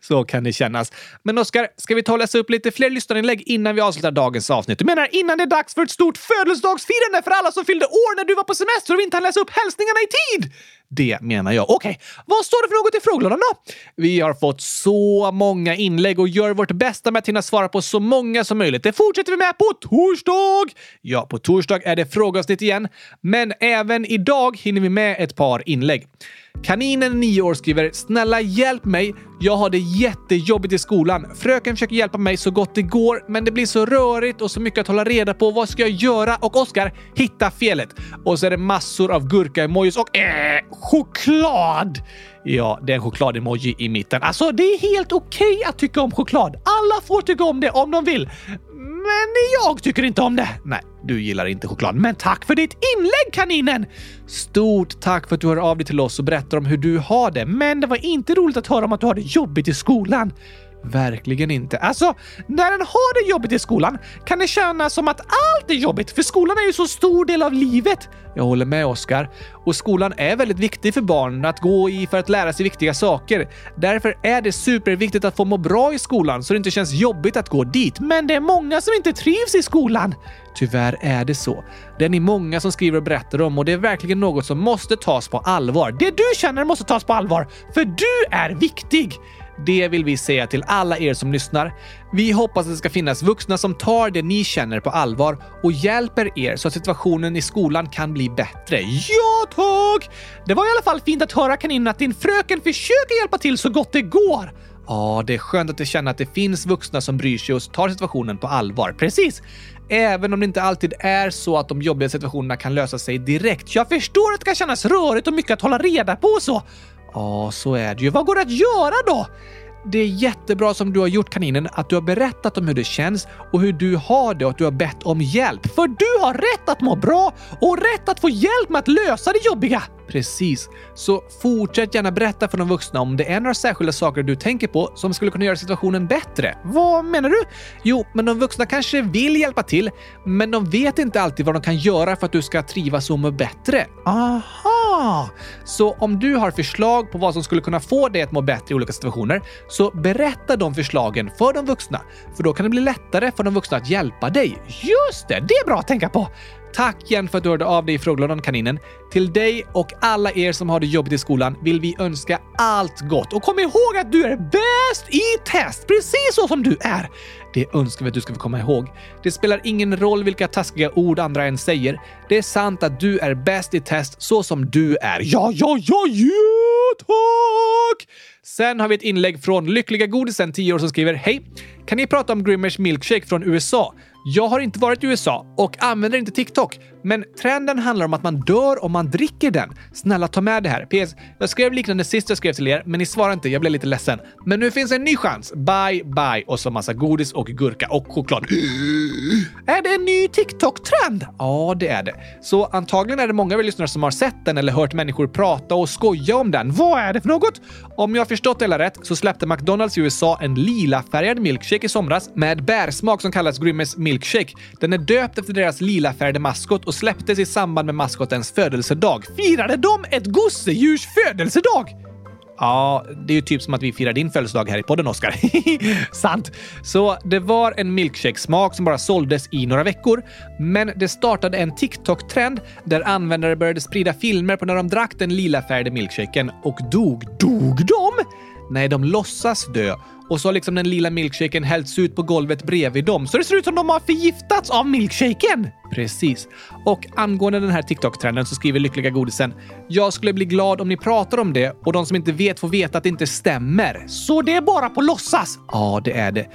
Så kan det kännas. Men Oskar, ska vi ta och läsa upp lite fler lyssnarinlägg innan vi avslutar dagens avsnitt? Du menar innan det är dags för ett stort födelsedagsfirande för alla som fyllde år när du var på semester och vi inte hann läsa upp hälsningarna i tid? Det menar jag. Okej, vad står det för något i frågelådan då? Vi har fått så många inlägg och gör vårt bästa med att hinna svara på så många som möjligt. Det fortsätter vi med på torsdag! Ja, på torsdag är det frågeavsnitt igen, men även idag hinner vi med ett par inlägg. Kaninen, 9 år, skriver “Snälla hjälp mig! Jag har det jättejobbigt i skolan. Fröken försöker hjälpa mig så gott det går, men det blir så rörigt och så mycket att hålla reda på. Vad ska jag göra?” Och Oskar, hitta felet. Och så är det massor av gurka-emojis och äh, choklad! Ja, det är en choklad-emoji i mitten. Alltså, det är helt okej okay att tycka om choklad. Alla får tycka om det om de vill. Men jag tycker inte om det. Nej, du gillar inte choklad. Men tack för ditt inlägg kaninen! Stort tack för att du hör av dig till oss och berättar om hur du har det. Men det var inte roligt att höra om att du har det jobbigt i skolan. Verkligen inte. Alltså, när en har det jobbigt i skolan kan det kännas som att allt är jobbigt, för skolan är ju så stor del av livet. Jag håller med Oskar. Och skolan är väldigt viktig för barn att gå i för att lära sig viktiga saker. Därför är det superviktigt att få må bra i skolan så det inte känns jobbigt att gå dit. Men det är många som inte trivs i skolan. Tyvärr är det så. Det är ni många som skriver och berättar om och det är verkligen något som måste tas på allvar. Det du känner måste tas på allvar, för du är viktig. Det vill vi säga till alla er som lyssnar. Vi hoppas att det ska finnas vuxna som tar det ni känner på allvar och hjälper er så att situationen i skolan kan bli bättre. Ja, tack! Det var i alla fall fint att höra kaninen att din fröken försöker hjälpa till så gott det går. Ja, det är skönt att känna att det finns vuxna som bryr sig och tar situationen på allvar. Precis! Även om det inte alltid är så att de jobbiga situationerna kan lösa sig direkt. Jag förstår att det kan kännas rörigt och mycket att hålla reda på och så. Ja, så är det ju. Vad går det att göra då? Det är jättebra som du har gjort kaninen, att du har berättat om hur det känns och hur du har det och att du har bett om hjälp. För du har rätt att må bra och rätt att få hjälp med att lösa det jobbiga. Precis. Så fortsätt gärna berätta för de vuxna om det är några särskilda saker du tänker på som skulle kunna göra situationen bättre. Vad menar du? Jo, men de vuxna kanske vill hjälpa till, men de vet inte alltid vad de kan göra för att du ska trivas och må bättre. Aha! Så om du har förslag på vad som skulle kunna få dig att må bättre i olika situationer, så berätta de förslagen för de vuxna. För då kan det bli lättare för de vuxna att hjälpa dig. Just det, det är bra att tänka på! Tack igen för att du hörde av dig i frågelådan kaninen. Till dig och alla er som har det jobbigt i skolan vill vi önska allt gott. Och kom ihåg att du är bäst i test, precis så som du är. Det önskar vi att du ska få komma ihåg. Det spelar ingen roll vilka taskiga ord andra än säger. Det är sant att du är bäst i test så som du är. Ja, ja, ja, ja, tack! Sen har vi ett inlägg från Lyckliga Godisen, 10 år, som skriver Hej! Kan ni prata om Grimmers milkshake från USA? Jag har inte varit i USA och använder inte TikTok, men trenden handlar om att man dör om man dricker den. Snälla ta med det här. PS. Jag skrev liknande sist jag skrev till er, men ni svarade inte. Jag blev lite ledsen. Men nu finns en ny chans. Bye, bye. Och så massa godis och gurka och choklad. Är det en ny TikTok-trend? Ja, det är det. Så antagligen är det många av er lyssnare som har sett den eller hört människor prata och skoja om den. Vad är det för något? Om jag har förstått det hela rätt så släppte McDonalds i USA en lilafärgad milkshake i somras med bärsmak som kallas Grimmers Milkshake. Den är döpt efter deras lilafärgade maskot och släpptes i samband med maskotens födelsedag. Firade de ett gosedjurs födelsedag? Ja, det är ju typ som att vi firar din födelsedag här i podden, Oskar. Sant! Så det var en milkshake-smak som bara såldes i några veckor. Men det startade en TikTok-trend där användare började sprida filmer på när de drack den lilafärgade milkshaken och dog. Dog de? Nej, de låtsas dö och så har liksom den lila milkshaken hällts ut på golvet bredvid dem, så det ser ut som de har förgiftats av milkshaken! Precis. Och angående den här TikTok-trenden så skriver Lyckliga Godisen “Jag skulle bli glad om ni pratar om det och de som inte vet får veta att det inte stämmer. Så det är bara på låtsas?” Ja, det är det.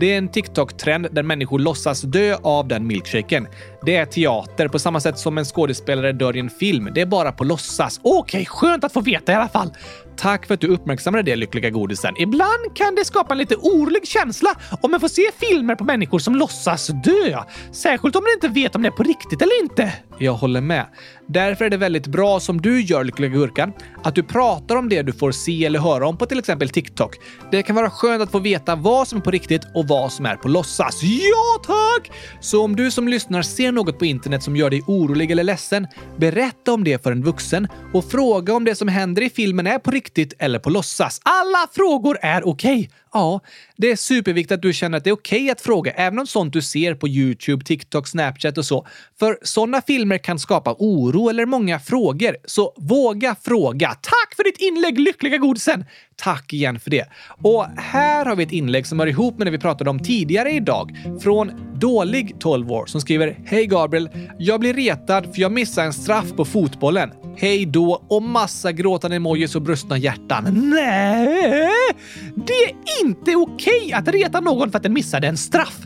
Det är en TikTok-trend där människor låtsas dö av den milkshaken. Det är teater på samma sätt som en skådespelare dör i en film. Det är bara på låtsas. Okej, okay, skönt att få veta i alla fall. Tack för att du uppmärksammade det, lyckliga godisen. Ibland kan det skapa en lite orolig känsla om man får se filmer på människor som låtsas dö. Särskilt om man inte vet om det är på riktigt eller inte. Jag håller med. Därför är det väldigt bra som du gör, Lyckliga Gurkan, att du pratar om det du får se eller höra om på till exempel TikTok. Det kan vara skönt att få veta vad som är på riktigt och vad som är på låtsas. Ja, tack! Så om du som lyssnar ser något på internet som gör dig orolig eller ledsen, berätta om det för en vuxen och fråga om det som händer i filmen är på riktigt eller på låtsas. Alla frågor är okej. Okay. Ja, det är superviktigt att du känner att det är okej okay att fråga även om sånt du ser på Youtube, TikTok, Snapchat och så. För sådana filmer kan skapa oro eller många frågor. Så våga fråga. Tack för ditt inlägg, lyckliga godisen! Tack igen för det. Och här har vi ett inlägg som hör ihop med det vi pratade om tidigare idag från Dålig 12 år som skriver Hej Gabriel! Jag blir retad för jag missade en straff på fotbollen. Hej då och massa gråtande emojis och brustna hjärtan. Nej, det är inte okej att reta någon för att den missade en straff.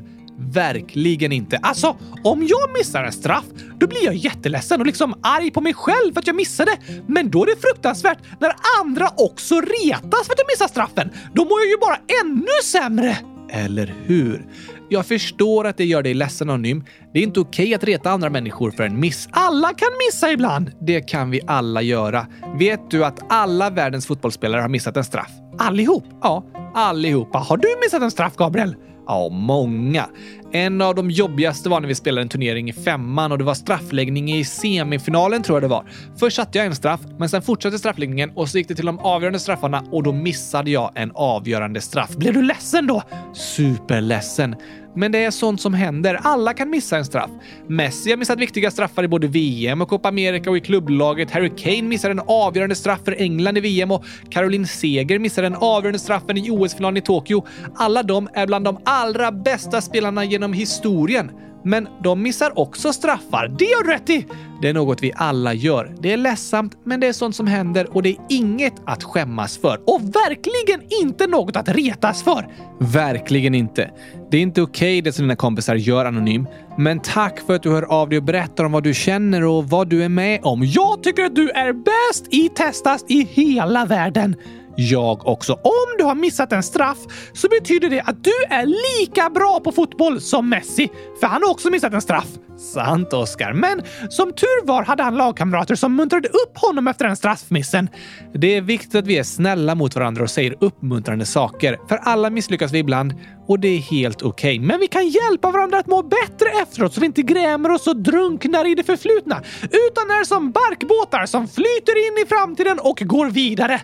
Verkligen inte. Alltså, om jag missar en straff, då blir jag jätteledsen och liksom arg på mig själv för att jag missade. Men då är det fruktansvärt när andra också retas för att jag missar straffen. Då mår jag ju bara ännu sämre. Eller hur? Jag förstår att det gör dig ledsen Anonym. Det är inte okej att reta andra människor för en miss. Alla kan missa ibland. Det kan vi alla göra. Vet du att alla världens fotbollsspelare har missat en straff? Allihop? Ja, allihopa. Har du missat en straff, Gabriel? Ja, många. En av de jobbigaste var när vi spelade en turnering i femman och det var straffläggning i semifinalen tror jag det var. Först satte jag en straff, men sen fortsatte straffläggningen och så gick det till de avgörande straffarna och då missade jag en avgörande straff. Blev du ledsen då? Superledsen. Men det är sånt som händer. Alla kan missa en straff. Messi har missat viktiga straffar i både VM och Copa America och i klubblaget. Harry Kane missade en avgörande straff för England i VM och Caroline Seger missade den avgörande straffen i OS-finalen i Tokyo. Alla de är bland de allra bästa spelarna genom historien. Men de missar också straffar. Det har du rätt i! Det är något vi alla gör. Det är ledsamt, men det är sånt som händer och det är inget att skämmas för. Och verkligen inte något att retas för! Verkligen inte. Det är inte okej det som dina kompisar gör anonym. Men tack för att du hör av dig och berättar om vad du känner och vad du är med om. Jag tycker att du är bäst i Testas i hela världen! Jag också. Om du har missat en straff så betyder det att du är lika bra på fotboll som Messi, för han har också missat en straff. Sant, Oskar. Men som tur var hade han lagkamrater som muntrade upp honom efter den straffmissen. Det är viktigt att vi är snälla mot varandra och säger uppmuntrande saker, för alla misslyckas vi ibland och det är helt okej. Okay. Men vi kan hjälpa varandra att må bättre efteråt så vi inte grämer oss och drunknar i det förflutna, utan är som barkbåtar som flyter in i framtiden och går vidare.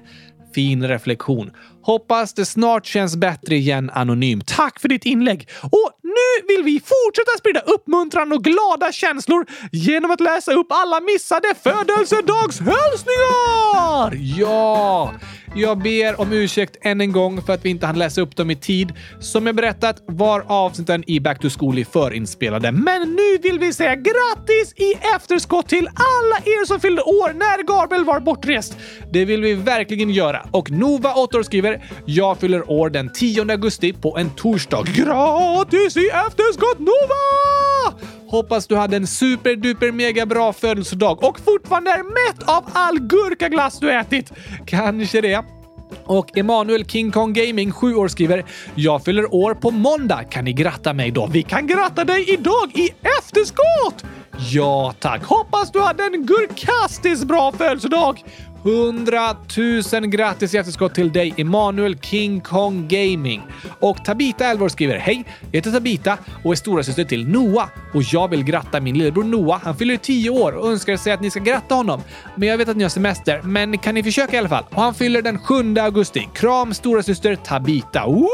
Fin reflektion. Hoppas det snart känns bättre igen anonym. Tack för ditt inlägg! Och nu vill vi fortsätta sprida uppmuntran och glada känslor genom att läsa upp alla missade födelsedagshälsningar! Ja! Jag ber om ursäkt än en gång för att vi inte hann läsa upp dem i tid. Som jag berättat var avsnitten i Back to School förinspelade, men nu vill vi säga grattis i efterskott till alla er som fyllde år när Gabriel var bortrest. Det vill vi verkligen göra. Och Nova 8 år skriver “Jag fyller år den 10 augusti på en torsdag. Gratis i efterskott Nova!” Hoppas du hade en superduper mega bra födelsedag och fortfarande är mätt av all gurkaglass du ätit. Kanske det. Och Emanuel King Kong Gaming, 7 år, skriver “Jag fyller år på måndag. Kan ni gratta mig då? Vi kan gratta dig idag i efterskott!” Ja tack! Hoppas du hade en gurkastiskt bra födelsedag! 100 000 grattis i efterskott till dig, Emanuel King Kong Gaming. Och Tabita Elvor skriver Hej! Jag heter Tabita och är storasyster till Noah och jag vill gratta min lillebror Noah. Han fyller 10 år och önskar sig att ni ska gratta honom. Men jag vet att ni har semester, men kan ni försöka i alla fall? Och han fyller den 7 augusti. Kram storasyster Tabita. Woho!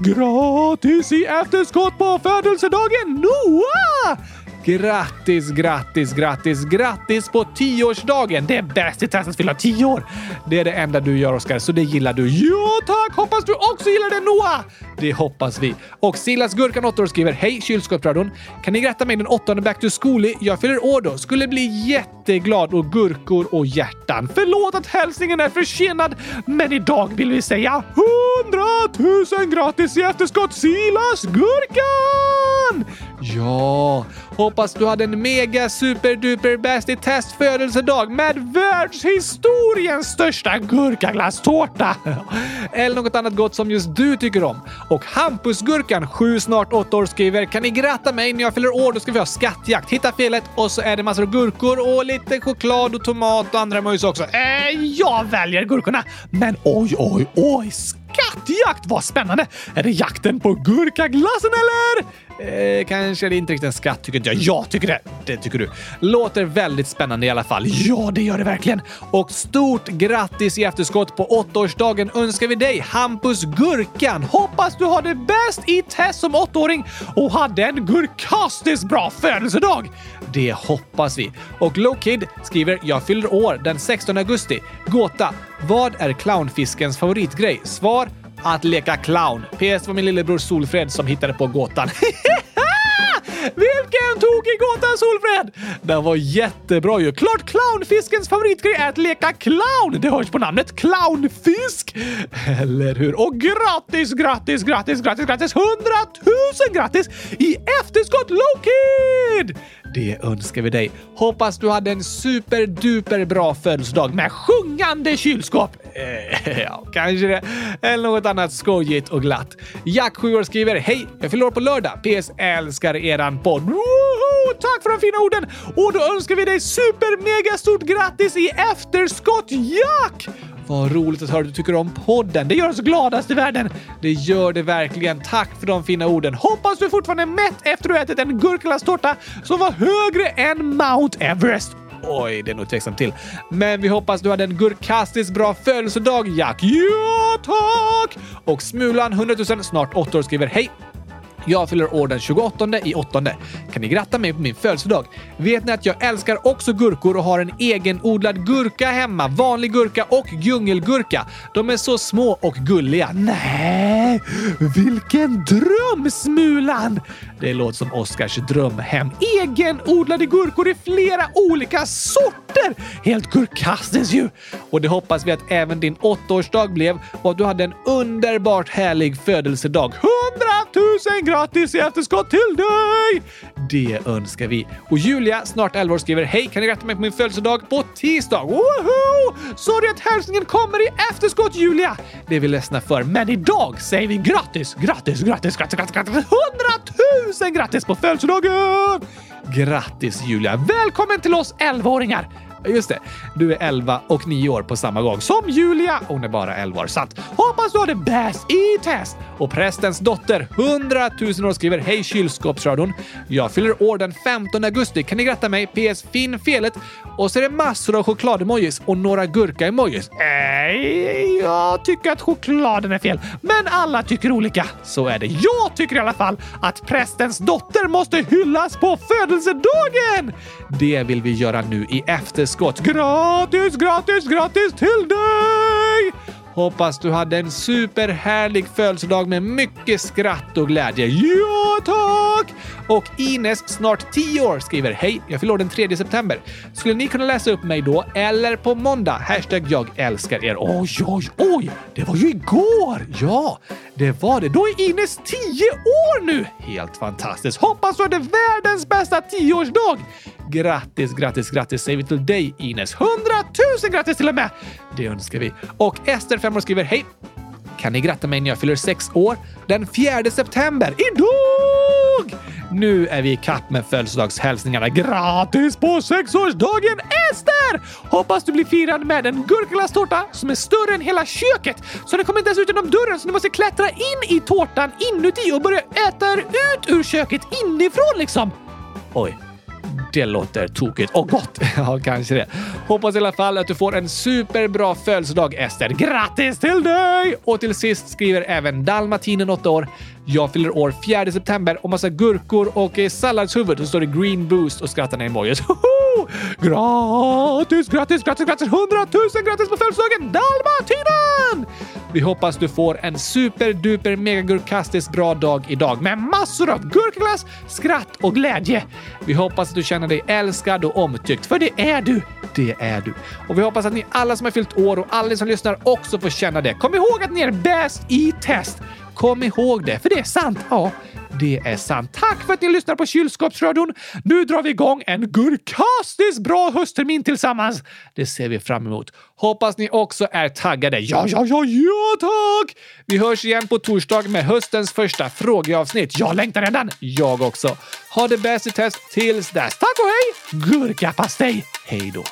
Gratis i efterskott på födelsedagen Noah! Grattis, grattis, grattis, grattis på tioårsdagen! Det är bäst i testet att fylla tio år! Det är det enda du gör, Oskar, så det gillar du. Ja, tack! Hoppas du också gillar det, Noah! Det hoppas vi. Och Silas Gurkan 8 år skriver Hej kylskåpsradion! Kan ni gratta mig den åttonde back to school? Jag fyller år då. Skulle bli jätteglad och gurkor och hjärtan. Förlåt att hälsningen är försenad, men idag vill vi säga hundratusen grattis i efterskott Silas Gurkan! Ja, hoppas du hade en mega super duper bäst i test födelsedag med världshistoriens största gurkaglasstårta. Eller något annat gott som just du tycker om. Och Hampusgurkan, 7 snart 8 år, skriver “Kan ni gratta mig när jag fyller år? Då ska vi ha skattjakt. Hitta felet och så är det massor av gurkor och lite choklad och tomat och andra mojs också. Eh, jag väljer gurkorna. Men oj, oj, oj! Skattjakt! Vad spännande! Är det jakten på gurkaglassen eller? Eh, kanske det är inte riktigt en skatt, tycker inte jag. Jag tycker det. Det tycker du. Låter väldigt spännande i alla fall. Ja, det gör det verkligen. Och stort grattis i efterskott på åttaårsdagen önskar vi dig, Hampus Gurkan. Hoppas du har det bäst i test som åttaåring och hade en gurkastiskt bra födelsedag. Det hoppas vi. Och Lowkid skriver “Jag fyller år den 16 augusti. Gåta. Vad är clownfiskens favoritgrej?” Svar att leka clown. PS var min lillebror Solfred som hittade på gåtan. Vilken tokig gåta Solfred! Den var jättebra ju. Klart clownfiskens favoritgrej är att leka clown! Det hörs på namnet clownfisk! Eller hur? Och grattis, grattis, grattis, grattis, grattis! Hundratusen grattis i efterskott Lowkid! Det önskar vi dig. Hoppas du hade en superduper bra födelsedag med sjungande kylskåp. Eh, ja, kanske det. Eller något annat skojigt och glatt. Jack 7 år skriver Hej! Jag fyller år på lördag. PS älskar eran podd. Woho! Tack för de fina orden! Och då önskar vi dig super mega stort grattis i efterskott Jack! Vad roligt att höra att du tycker om podden. Det gör oss gladast i världen. Det gör det verkligen. Tack för de fina orden. Hoppas du fortfarande är mätt efter att du ätit en gurkaglasstårta som var högre än Mount Everest. Oj, det är nog tveksamt till. Men vi hoppas du hade en gurkastiskt bra födelsedag, Jack. Ja, tack! Och Smulan 100 000, snart 8 år, skriver Hej! Jag fyller år den 28 i åttonde. Kan ni gratta mig på min födelsedag? Vet ni att jag älskar också gurkor och har en egenodlad gurka hemma? Vanlig gurka och djungelgurka. De är så små och gulliga. Nej, vilken dröm Smulan! Det låter som Oskars drömhem. Egenodlade gurkor i flera olika sorter! Helt gurkastiskt ju! Och det hoppas vi att även din åttaårsdag blev och att du hade en underbart härlig födelsedag. Hundratusen grattis i efterskott till dig! Det önskar vi. Och Julia, snart 11 år, skriver Hej, kan ni gratta mig på min födelsedag på tisdag? Woho! Sorry att hälsningen kommer i efterskott Julia! Det är vi ledsna för, men idag säger vi grattis, grattis, grattis, grattis, grattis, grattis! Hundratusen grattis på födelsedagen! Grattis Julia! Välkommen till oss 11-åringar! Just det, du är 11 och 9 år på samma gång som Julia. Hon är bara 11 år. Sant. Hoppas du har det bäst i test! Och prästens dotter, 100 000 år, skriver Hej kylskåpsradion. Jag fyller år den 15 augusti. Kan ni gratta mig? PS. Finn felet. Och så är det massor av choklademojis och några gurka-emojis. Nej, jag tycker att chokladen är fel. Men alla tycker olika. Så är det. Jag tycker i alla fall att prästens dotter måste hyllas på födelsedagen! Det vill vi göra nu i efterskott. Gratis, gratis, gratis till dig! Hoppas du hade en superhärlig födelsedag med mycket skratt och glädje. Ja, tack! Och Ines, snart 10 år, skriver Hej, jag fyller år den 3 september. Skulle ni kunna läsa upp mig då eller på måndag? Hashtag jag älskar er. Oj, oj, oj! Det var ju igår! Ja, det var det. Då är Ines 10 år nu! Helt fantastiskt. Hoppas du hade världens bästa 10-årsdag! Grattis, grattis, grattis säger vi till dig Ines. 100 000 grattis till och med! Det önskar vi. Och Ester, 5 år, skriver Hej! Kan ni gratta mig när jag fyller sex år den 4 september? Idag! Nu är vi i kapp med födelsedagshälsningarna. Grattis på sexårsdagen Ester! Hoppas du blir firad med en gurkaglasstårta som är större än hela köket. Så den kommer inte ens ut genom dörren så du måste klättra in i tårtan inuti och börja äta er ut ur köket inifrån liksom. Oj, det låter tokigt och gott. Ja, kanske det. Hoppas i alla fall att du får en superbra födelsedag, Ester. Grattis till dig! Och till sist skriver även Dalmatinen, 8 år. Jag fyller år 4 september och massa gurkor och eh, salladshuvud. Så står det green boost och skrattar ner emojis. Hoho! Gratis, gratis, grattis, grattis! 100 000 grattis på födelsedagen, Dalmatinen! Vi hoppas du får en superduper megagurkastisk bra dag idag med massor av gurkaglass, skratt och glädje. Vi hoppas att du känner dig älskad och omtyckt, för det är du. Det är du. Och vi hoppas att ni alla som har fyllt år och alla ni som lyssnar också får känna det. Kom ihåg att ni är bäst i test. Kom ihåg det, för det är sant. Ja, det är sant. Tack för att ni lyssnar på Kylskåpsradion. Nu drar vi igång en gurkastiskt bra hösttermin tillsammans. Det ser vi fram emot. Hoppas ni också är taggade. Ja, ja, ja, ja, tack! Vi hörs igen på torsdag med höstens första frågeavsnitt. Jag längtar redan. Jag också. Ha det bäst i test tills dess. Tack och hej! Gurkapastej! Hej då!